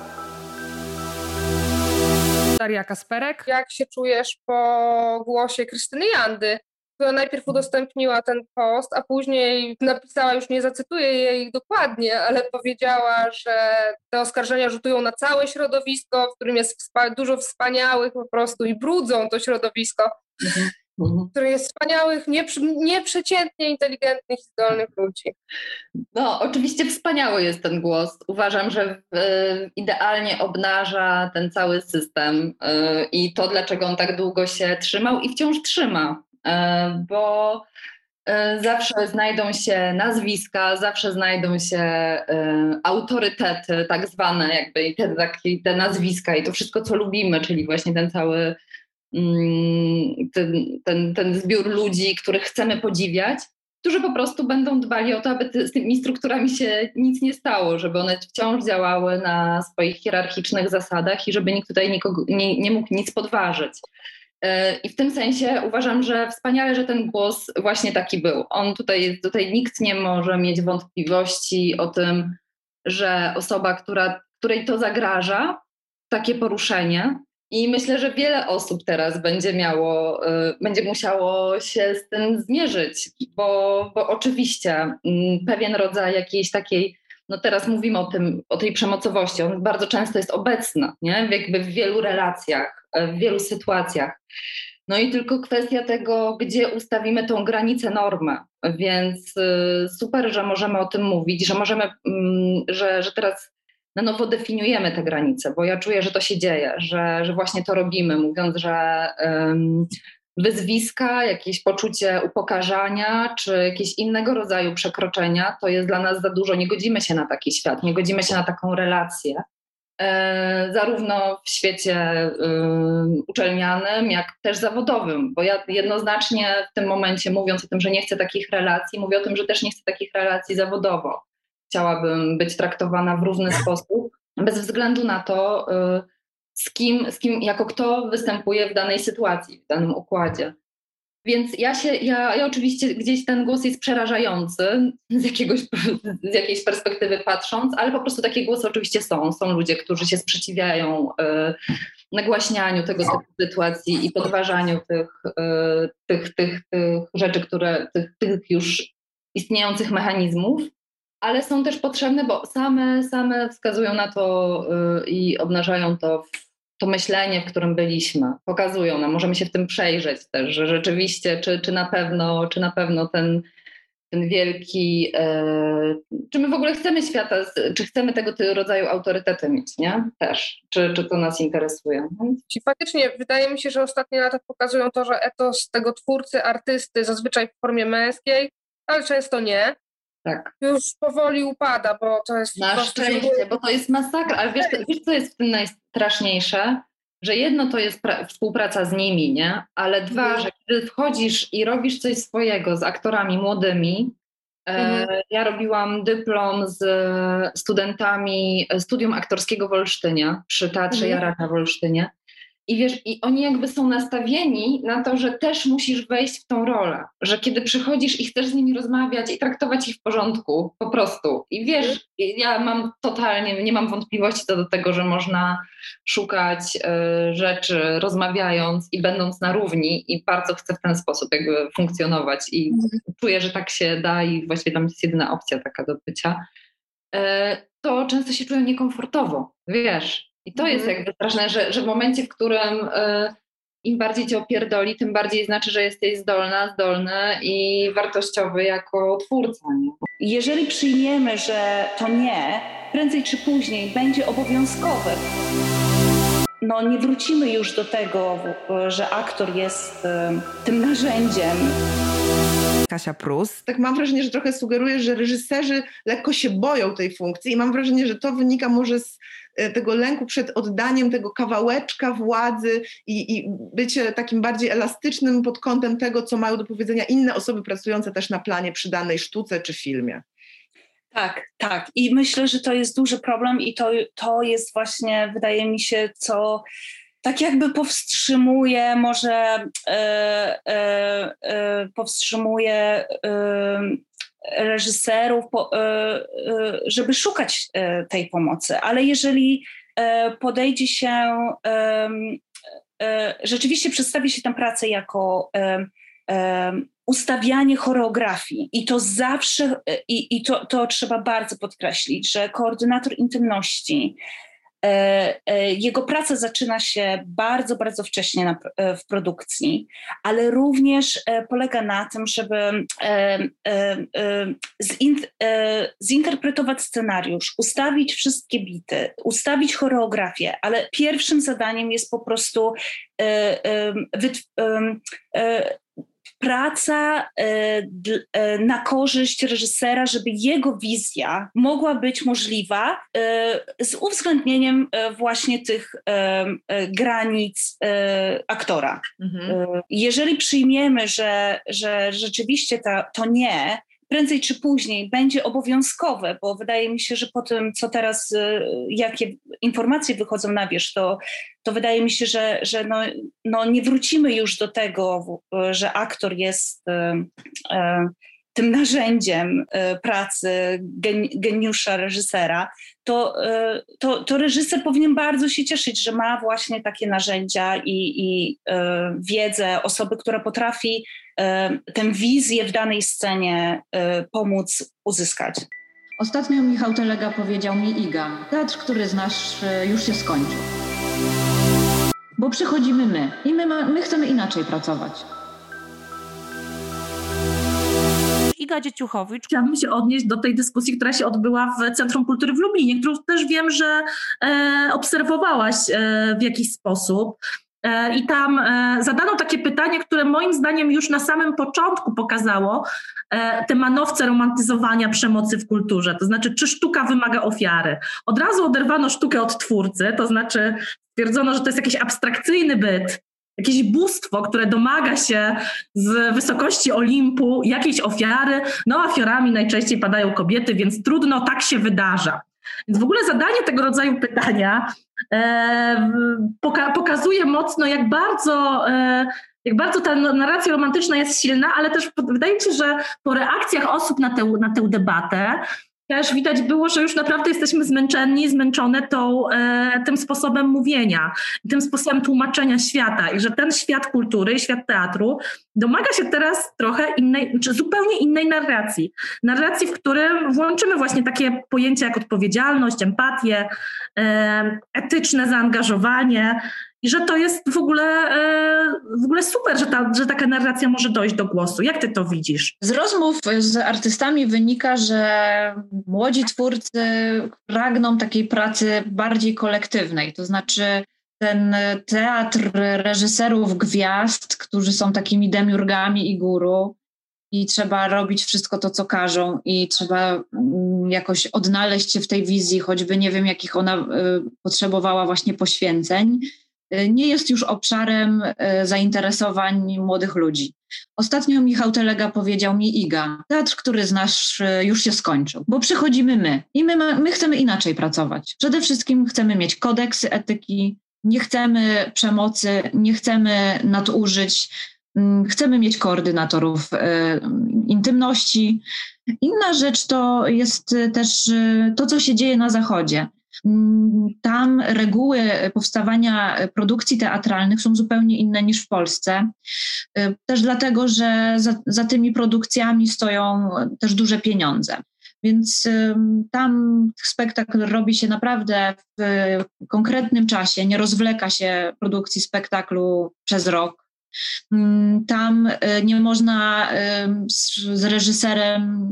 S3: Daria Kasperek.
S7: Jak się czujesz po głosie Krystyny Jandy, która najpierw udostępniła ten post, a później napisała, już nie zacytuję jej dokładnie, ale powiedziała, że te oskarżenia rzutują na całe środowisko, w którym jest wspa dużo wspaniałych po prostu i brudzą to środowisko. Mhm. Mhm. który jest wspaniałych, nieprzeciętnie inteligentnych i zdolnych ludzi.
S4: No, oczywiście wspaniały jest ten głos. Uważam, że idealnie obnaża ten cały system y, i to, dlaczego on tak długo się trzymał i wciąż trzyma, y, bo y, zawsze znajdą się nazwiska, zawsze znajdą się autorytety, tak zwane, jakby i te, te nazwiska i to wszystko, co lubimy, czyli właśnie ten cały ten, ten, ten zbiór ludzi, których chcemy podziwiać, którzy po prostu będą dbali o to, aby z tymi strukturami się nic nie stało, żeby one wciąż działały na swoich hierarchicznych zasadach i żeby nikt tutaj nikogo, nie, nie mógł nic podważyć. E, I w tym sensie uważam, że wspaniale, że ten głos właśnie taki był. On tutaj, tutaj nikt nie może mieć wątpliwości o tym, że osoba, która, której to zagraża, takie poruszenie, i myślę, że wiele osób teraz będzie miało, y, będzie musiało się z tym zmierzyć, bo, bo oczywiście mm, pewien rodzaj jakiejś takiej, no teraz mówimy o tym, o tej przemocowości, on bardzo często jest obecna, nie? Jakby w wielu relacjach, y, w wielu sytuacjach. No i tylko kwestia tego, gdzie ustawimy tą granicę normę. Więc y, super, że możemy o tym mówić, że możemy, mm, że, że teraz na nowo definiujemy te granice, bo ja czuję, że to się dzieje, że, że właśnie to robimy, mówiąc, że um, wyzwiska, jakieś poczucie upokarzania czy jakieś innego rodzaju przekroczenia to jest dla nas za dużo. Nie godzimy się na taki świat, nie godzimy się na taką relację. E, zarówno w świecie uczelnianym, jak też zawodowym, bo ja jednoznacznie w tym momencie, mówiąc o tym, że nie chcę takich relacji, mówię o tym, że też nie chcę takich relacji zawodowo chciałabym być traktowana w równy sposób, bez względu na to, y, z kim, z kim jako kto występuje w danej sytuacji, w danym układzie. Więc ja się, ja, ja oczywiście gdzieś ten głos jest przerażający z, jakiegoś, z jakiejś perspektywy patrząc, ale po prostu takie głosy oczywiście są. Są ludzie, którzy się sprzeciwiają y, nagłaśnianiu tego typu sytuacji i podważaniu tych, y, tych, tych, tych rzeczy, które, tych, tych już istniejących mechanizmów ale są też potrzebne, bo same, same wskazują na to yy, i obnażają to, to myślenie, w którym byliśmy. Pokazują nam, możemy się w tym przejrzeć też, że rzeczywiście, czy, czy na pewno, czy na pewno ten, ten wielki, yy, czy my w ogóle chcemy świata, czy chcemy tego rodzaju autorytety mieć, nie? Też, czy, czy to nas interesuje.
S7: I faktycznie wydaje mi się, że ostatnie lata pokazują to, że etos tego twórcy, artysty, zazwyczaj w formie męskiej, ale często nie,
S4: tak.
S7: Już powoli upada, bo to jest...
S4: Na szczęście, bo to jest masakra. Ale wiesz, wiesz, co jest w tym najstraszniejsze? Że jedno to jest współpraca z nimi, nie? Ale dwa, mhm. że kiedy wchodzisz i robisz coś swojego z aktorami młodymi, e, mhm. Ja robiłam dyplom z studentami studium aktorskiego w Olsztynie, przy Teatrze mhm. Jaraka w Olsztynie. I wiesz, i oni jakby są nastawieni na to, że też musisz wejść w tą rolę, że kiedy przychodzisz i chcesz z nimi rozmawiać i traktować ich w porządku, po prostu. I wiesz, ja mam totalnie, nie mam wątpliwości co do tego, że można szukać y, rzeczy rozmawiając i będąc na równi i bardzo chcę w ten sposób jakby funkcjonować i mhm. czuję, że tak się da i właściwie tam jest jedyna opcja taka do bycia. Y, to często się czują niekomfortowo, wiesz, i to jest mhm. jakby straszne, że, że w momencie, w którym y, im bardziej cię opierdoli, tym bardziej znaczy, że jesteś zdolna, zdolny i wartościowy jako twórca. Nie?
S11: Jeżeli przyjmiemy, że to nie, prędzej czy później będzie obowiązkowe. No nie wrócimy już do tego, że aktor jest y, tym narzędziem.
S2: Kasia Prus. Tak mam wrażenie, że trochę sugeruje, że reżyserzy lekko się boją tej funkcji i mam wrażenie, że to wynika może z tego lęku przed oddaniem tego kawałeczka władzy i, i bycie takim bardziej elastycznym pod kątem tego, co mają do powiedzenia inne osoby pracujące też na planie przy danej sztuce czy filmie.
S11: Tak, tak. I myślę, że to jest duży problem i to, to jest właśnie, wydaje mi się, co tak jakby powstrzymuje, może powstrzymuje reżyserów, żeby szukać tej pomocy. Ale jeżeli podejdzie się, rzeczywiście przedstawi się tę pracę jako ustawianie choreografii i to zawsze, i, i to, to trzeba bardzo podkreślić, że koordynator intymności, e, e, jego praca zaczyna się bardzo, bardzo wcześnie na, e, w produkcji, ale również polega na tym, żeby zinterpretować scenariusz, ustawić wszystkie bity, ustawić choreografię, ale pierwszym zadaniem jest po prostu praca e, e, na korzyść reżysera, żeby jego wizja mogła być możliwa e, z uwzględnieniem właśnie tych granic aktora. Mhm. Jeżeli przyjmiemy, że, że rzeczywiście to, to nie, prędzej czy później będzie obowiązkowe, bo wydaje mi się, że po tym, co teraz, y, jakie informacje wychodzą na wierzch, to, to wydaje mi się, że, że no, no nie wrócimy już do tego, że aktor jest y, tym narzędziem pracy geniusza reżysera, to, to, to reżyser powinien bardzo się cieszyć, że ma właśnie takie narzędzia i, i wiedzę osoby, która potrafi tę wizję w danej scenie e, pomóc uzyskać.
S6: Ostatnio Michał Telega powiedział mi Iga, teatr, który znasz, e, już się skończył. Bo przychodzimy my i my, ma, my chcemy inaczej pracować.
S12: Iga Dzieciuchowicz.
S1: Chciałabym się odnieść do tej dyskusji, która się odbyła w Centrum Kultury w Lublinie, którą też wiem, że e, obserwowałaś e, w jakiś sposób. E, I tam e, zadano takie pytanie, które moim zdaniem już na samym początku pokazało e, te manowce romantyzowania przemocy w kulturze. To znaczy, czy sztuka wymaga ofiary? Od razu oderwano sztukę od twórcy, to znaczy stwierdzono, że to jest jakiś abstrakcyjny byt, jakieś bóstwo, które domaga się z wysokości Olimpu jakiejś ofiary. No, ofiarami najczęściej padają kobiety, więc trudno, tak się wydarza. Więc w ogóle zadanie tego rodzaju pytania e, poka pokazuje mocno, jak bardzo, e, jak bardzo ta narracja romantyczna jest silna, ale też wydaje mi się, że po reakcjach osób na tę, na tę debatę, też widać było, że już naprawdę jesteśmy zmęczeni, zmęczone tą, e, tym sposobem mówienia, tym sposobem tłumaczenia świata i że ten świat kultury, świat teatru domaga się teraz trochę innej, czy zupełnie innej narracji. Narracji, w którym włączymy właśnie takie pojęcia jak odpowiedzialność, empatię, e, etyczne zaangażowanie, i że to jest w ogóle, e, w ogóle super, że, ta, że taka narracja może dojść do głosu. Jak ty to widzisz?
S6: Z rozmów z artystami wynika, że młodzi twórcy pragną takiej pracy bardziej kolektywnej, to znaczy ten teatr reżyserów gwiazd, którzy są takimi demiurgami i guru, i trzeba robić wszystko to, co każą, i trzeba mm, jakoś odnaleźć się w tej wizji, choćby nie wiem, jakich ona y, potrzebowała właśnie poświęceń. Y, nie jest już obszarem y, zainteresowań młodych ludzi. Ostatnio Michał Telega powiedział mi Iga, teatr, który znasz, y, już się skończył, bo przychodzimy my i my, my chcemy inaczej pracować. Przede wszystkim chcemy mieć kodeksy etyki, nie chcemy przemocy, nie chcemy nadużyć, mm, chcemy mieć koordynatorów intymności. Inna rzecz to jest też to, co się dzieje na Zachodzie. Mm, tam reguły powstawania produkcji teatralnych są zupełnie inne niż w Polsce. Y, też dlatego, że za, za tymi produkcjami stoją też duże pieniądze. Więc tam spektakl robi się naprawdę w konkretnym czasie, nie rozwleka się produkcji spektaklu przez rok. Mm, tam y, nie można z reżyserem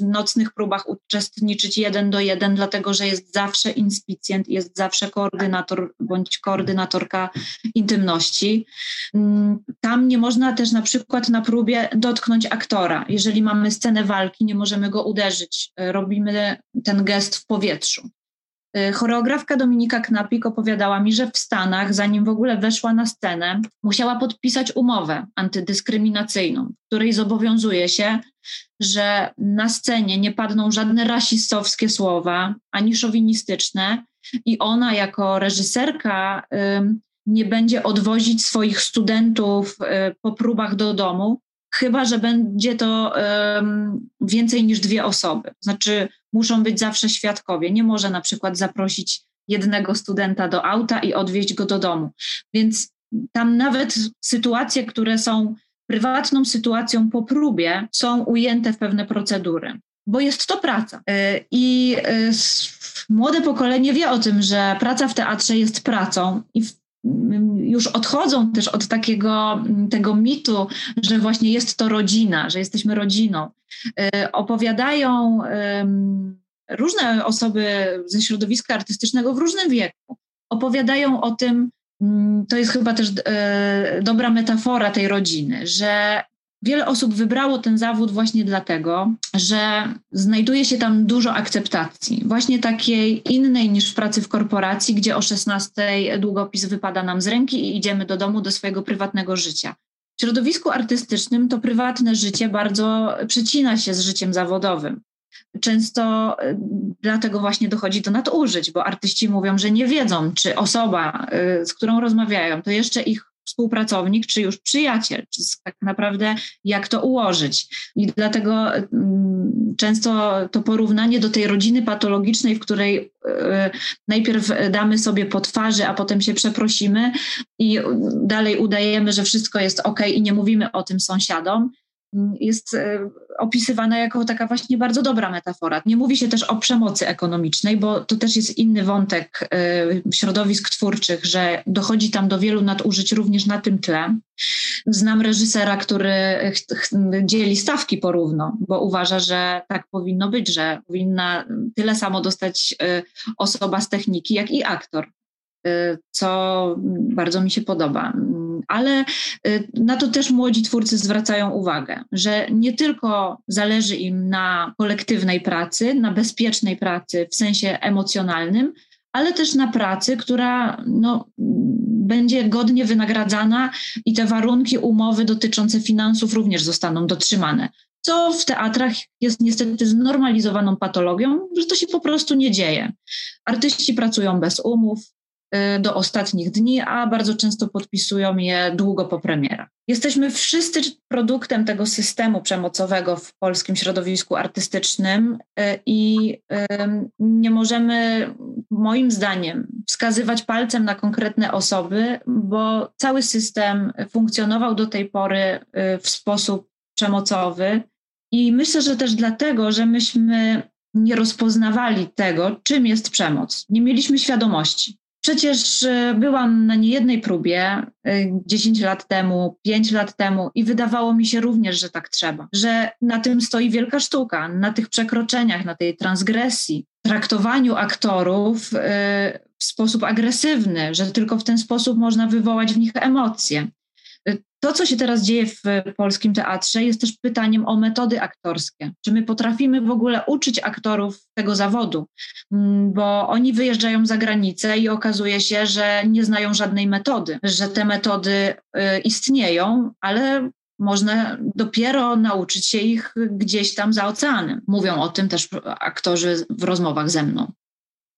S6: nocnych próbach uczestniczyć jeden do jeden, dlatego że jest zawsze inspicjent, jest zawsze koordynator bądź koordynatorka intymności. Mm, tam nie można też na przykład na próbie dotknąć aktora. Jeżeli mamy scenę walki, nie możemy go uderzyć. Robimy ten gest w powietrzu. Y, choreografka Dominika Knapik opowiadała mi, że w Stanach, zanim w ogóle weszła na scenę, musiała podpisać umowę antydyskryminacyjną, w której zobowiązuje się, że na scenie nie padną żadne rasistowskie słowa ani szowinistyczne i ona jako reżyserka nie będzie odwozić swoich studentów po próbach do domu, chyba że będzie to więcej niż dwie osoby. Znaczy, muszą być zawsze świadkowie. Nie może na przykład zaprosić jednego studenta do auta i odwieźć go do domu. Więc tam nawet sytuacje, które są prywatną sytuacją po próbie, są ujęte w pewne procedury, bo jest to praca. Y, I y, młode pokolenie wie o tym, że praca w teatrze jest pracą i już odchodzą też od takiego tego mitu, że właśnie jest to rodzina, że jesteśmy rodziną. Y, opowiadają różne osoby ze środowiska artystycznego w różnym wieku. Opowiadają o tym, mm, to jest chyba też e, dobra metafora tej rodziny, że wiele osób wybrało ten zawód właśnie dlatego, że znajduje się tam dużo akceptacji, właśnie takiej innej niż w pracy w korporacji, gdzie o 16 długopis wypada nam z ręki i idziemy do domu, do swojego prywatnego życia. W środowisku artystycznym to prywatne życie bardzo przecina się z życiem zawodowym. Często y, dlatego właśnie dochodzi do nadużyć, bo artyści mówią, że nie wiedzą, czy osoba, y, z którą rozmawiają, to jeszcze ich współpracownik, czy już przyjaciel, czy tak naprawdę jak to ułożyć. I dlatego mm, często to porównanie do tej rodziny patologicznej, w której y, najpierw damy sobie po twarzy, a potem się przeprosimy i dalej udajemy, że wszystko jest ok i nie mówimy o tym sąsiadom, jest e, opisywana jako taka właśnie bardzo dobra metafora. Nie mówi się też o przemocy ekonomicznej, bo to też jest inny wątek e, środowisk twórczych, że dochodzi tam do wielu nadużyć również na tym tle. Znam reżysera, który dzieli stawki porówno, bo uważa, że tak powinno być, że powinna tyle samo dostać e, osoba z techniki, jak i aktor co bardzo mi się podoba ale y, na to też młodzi twórcy zwracają uwagę, że nie tylko zależy im na kolektywnej pracy, na bezpiecznej pracy w sensie emocjonalnym, ale też na pracy, która no, będzie godnie wynagradzana i te warunki umowy dotyczące finansów również zostaną dotrzymane. Co w teatrach jest niestety znormalizowaną patologią, że to się po prostu nie dzieje. Artyści pracują bez umów, Y, do ostatnich dni, a bardzo często podpisują je długo po premierach. Jesteśmy wszyscy produktem tego systemu przemocowego w polskim środowisku artystycznym y, i nie możemy, moim zdaniem, wskazywać palcem na konkretne osoby, bo cały system funkcjonował do tej pory y, w sposób przemocowy. I myślę, że też dlatego, że myśmy nie rozpoznawali tego, czym jest przemoc. Nie mieliśmy świadomości. Przecież e, byłam na niejednej próbie 10 e, lat temu, 5 lat temu i wydawało mi się również, że tak trzeba, że na tym stoi wielka sztuka, na tych przekroczeniach, na tej transgresji, traktowaniu aktorów e, w sposób agresywny, że tylko w ten sposób można wywołać w nich emocje. To, co się teraz dzieje w polskim teatrze, jest też pytaniem o metody aktorskie. Czy my potrafimy w ogóle uczyć aktorów tego zawodu? Mm, bo oni wyjeżdżają za granicę i okazuje się, że nie znają żadnej metody, że te metody y, istnieją, ale można dopiero nauczyć się ich gdzieś tam za oceanem. Mówią o tym też aktorzy w rozmowach ze mną.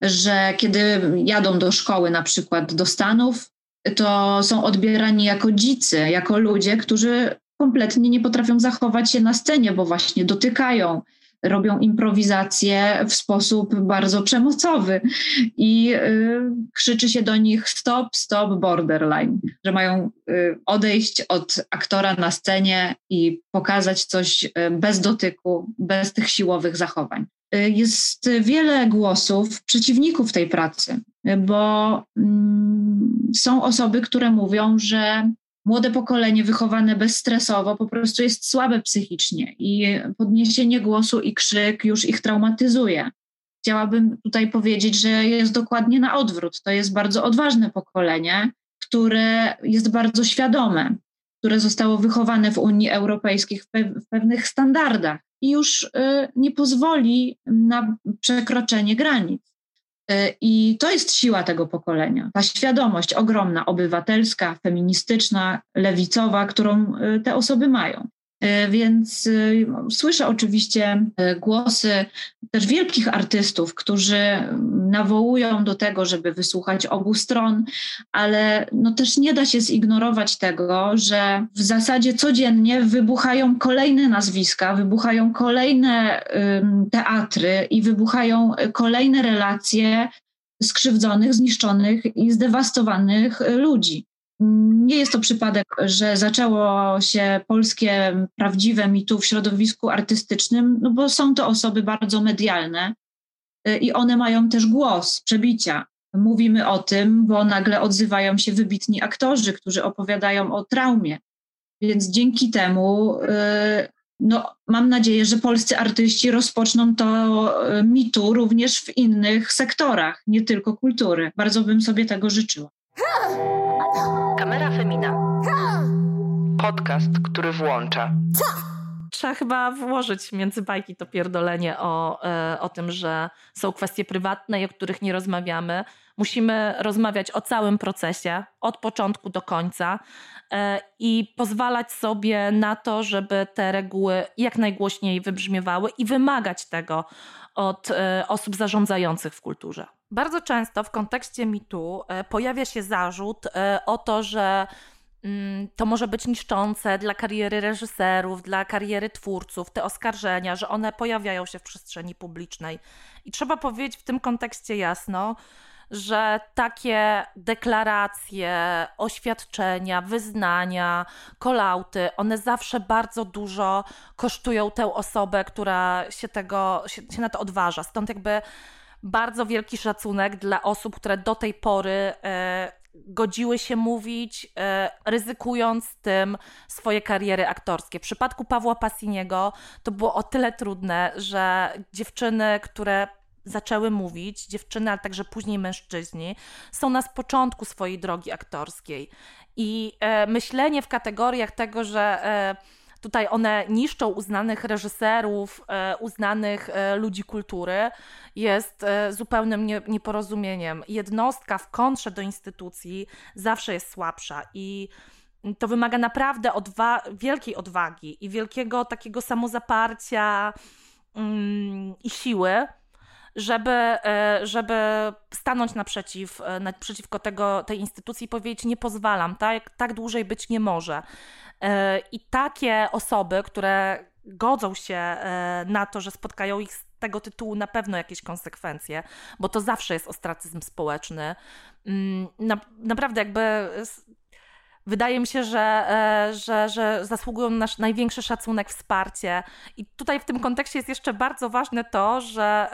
S6: Że kiedy jadą do szkoły, na przykład do Stanów, to są odbierani jako dzicy, jako ludzie, którzy kompletnie nie potrafią zachować się na scenie, bo właśnie dotykają, robią improwizację w sposób bardzo przemocowy i y, krzyczy się do nich stop, stop, borderline, że mają y, odejść od aktora na scenie i pokazać coś y, bez dotyku, bez tych siłowych zachowań. Y, jest wiele głosów przeciwników tej pracy, bo mm, są osoby, które mówią, że młode pokolenie wychowane bezstresowo po prostu jest słabe psychicznie i podniesienie głosu i krzyk już ich traumatyzuje. Chciałabym tutaj powiedzieć, że jest dokładnie na odwrót. To jest bardzo odważne pokolenie, które jest bardzo świadome, które zostało wychowane w Unii Europejskiej w, pe- w pewnych standardach i już y, nie pozwoli na przekroczenie granic. Y, I to jest siła tego pokolenia. Ta świadomość ogromna, obywatelska, feministyczna, lewicowa, którą y, te osoby mają. E, więc e, słyszę oczywiście e, głosy też wielkich artystów, którzy nawołują do tego, żeby wysłuchać obu stron, ale no też nie da się zignorować tego, że w zasadzie codziennie wybuchają kolejne nazwiska, wybuchają kolejne teatry i wybuchają kolejne relacje skrzywdzonych, zniszczonych i zdewastowanych ludzi. Nie jest to przypadek, że zaczęło się polskie prawdziwe mitu w środowisku artystycznym, no bo są to osoby bardzo medialne y, i one mają też głos, przebicia. Mówimy o tym, bo nagle odzywają się wybitni aktorzy, którzy opowiadają o traumie. Więc dzięki temu, y, no, mam nadzieję, że polscy artyści rozpoczną to y, mitu również w innych sektorach, nie tylko kultury. Bardzo bym sobie tego życzyła.
S13: Kamera Femina. Podcast, który włącza.
S1: Trzeba chyba włożyć między bajki to pierdolenie o, e, o tym, że są kwestie prywatne, o których nie rozmawiamy. Musimy rozmawiać o całym procesie, od początku do końca e, i pozwalać sobie na to, żeby te reguły jak najgłośniej wybrzmiewały i wymagać tego od e, osób zarządzających w kulturze. Bardzo często w kontekście mitu e, pojawia się zarzut e, o to, że mm, to może być niszczące dla kariery reżyserów, dla kariery twórców, te oskarżenia, że one pojawiają się w przestrzeni publicznej. I trzeba powiedzieć w tym kontekście jasno, że takie deklaracje, oświadczenia, wyznania, kolauty, one zawsze bardzo dużo kosztują tę osobę, która się tego, się, się na to odważa. Stąd jakby bardzo wielki szacunek dla osób, które do tej pory e, godziły się mówić, e, ryzykując tym swoje kariery aktorskie. W przypadku Pawła Passiniego to było o tyle trudne, że dziewczyny, które zaczęły mówić, dziewczyny, ale także później mężczyźni, są na początku swojej drogi aktorskiej. I e, myślenie w kategoriach tego, że tutaj one niszczą uznanych reżyserów, e, uznanych e, ludzi kultury, jest e, zupełnym nie, nieporozumieniem. Jednostka w kontrze do instytucji zawsze jest słabsza i to wymaga naprawdę odwa wielkiej odwagi i wielkiego takiego samozaparcia mm, i siły, żeby, żeby stanąć naprzeciw, naprzeciwko tego, tej instytucji i powiedzieć, nie pozwalam, tak, tak dłużej być nie może. E, I takie osoby, które godzą się na to, że spotkają ich z tego tytułu na pewno jakieś konsekwencje, bo to zawsze jest ostracyzm społeczny. Mm, na, naprawdę jakby wydaje mi się, że, że, że zasługują na nasz największy szacunek, wsparcie. I tutaj w tym kontekście jest jeszcze bardzo ważne to, że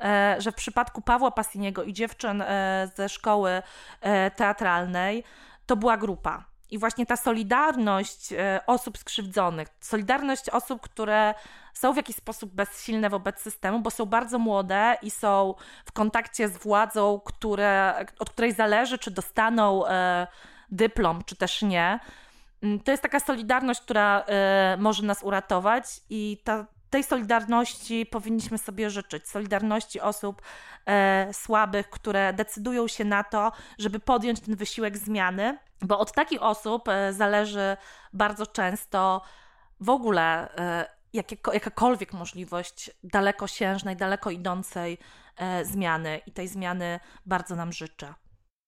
S1: E, że w przypadku Pawła Passiniego i dziewczyn e, ze szkoły e, teatralnej to była grupa. I właśnie ta solidarność osób skrzywdzonych, solidarność osób, które są w jakiś sposób bezsilne wobec systemu, bo są bardzo młode i są w kontakcie z władzą, które, od której zależy, czy dostaną dyplom, czy też nie. Mm, to jest taka solidarność, która może nas uratować, i ta, tej solidarności powinniśmy sobie życzyć. Solidarności osób e, słabych, które decydują się na to, żeby podjąć ten wysiłek zmiany, bo od takich osób e, zależy bardzo często w ogóle e, jakieko, jakakolwiek możliwość dalekosiężnej, daleko idącej e, zmiany i tej zmiany bardzo nam życzę.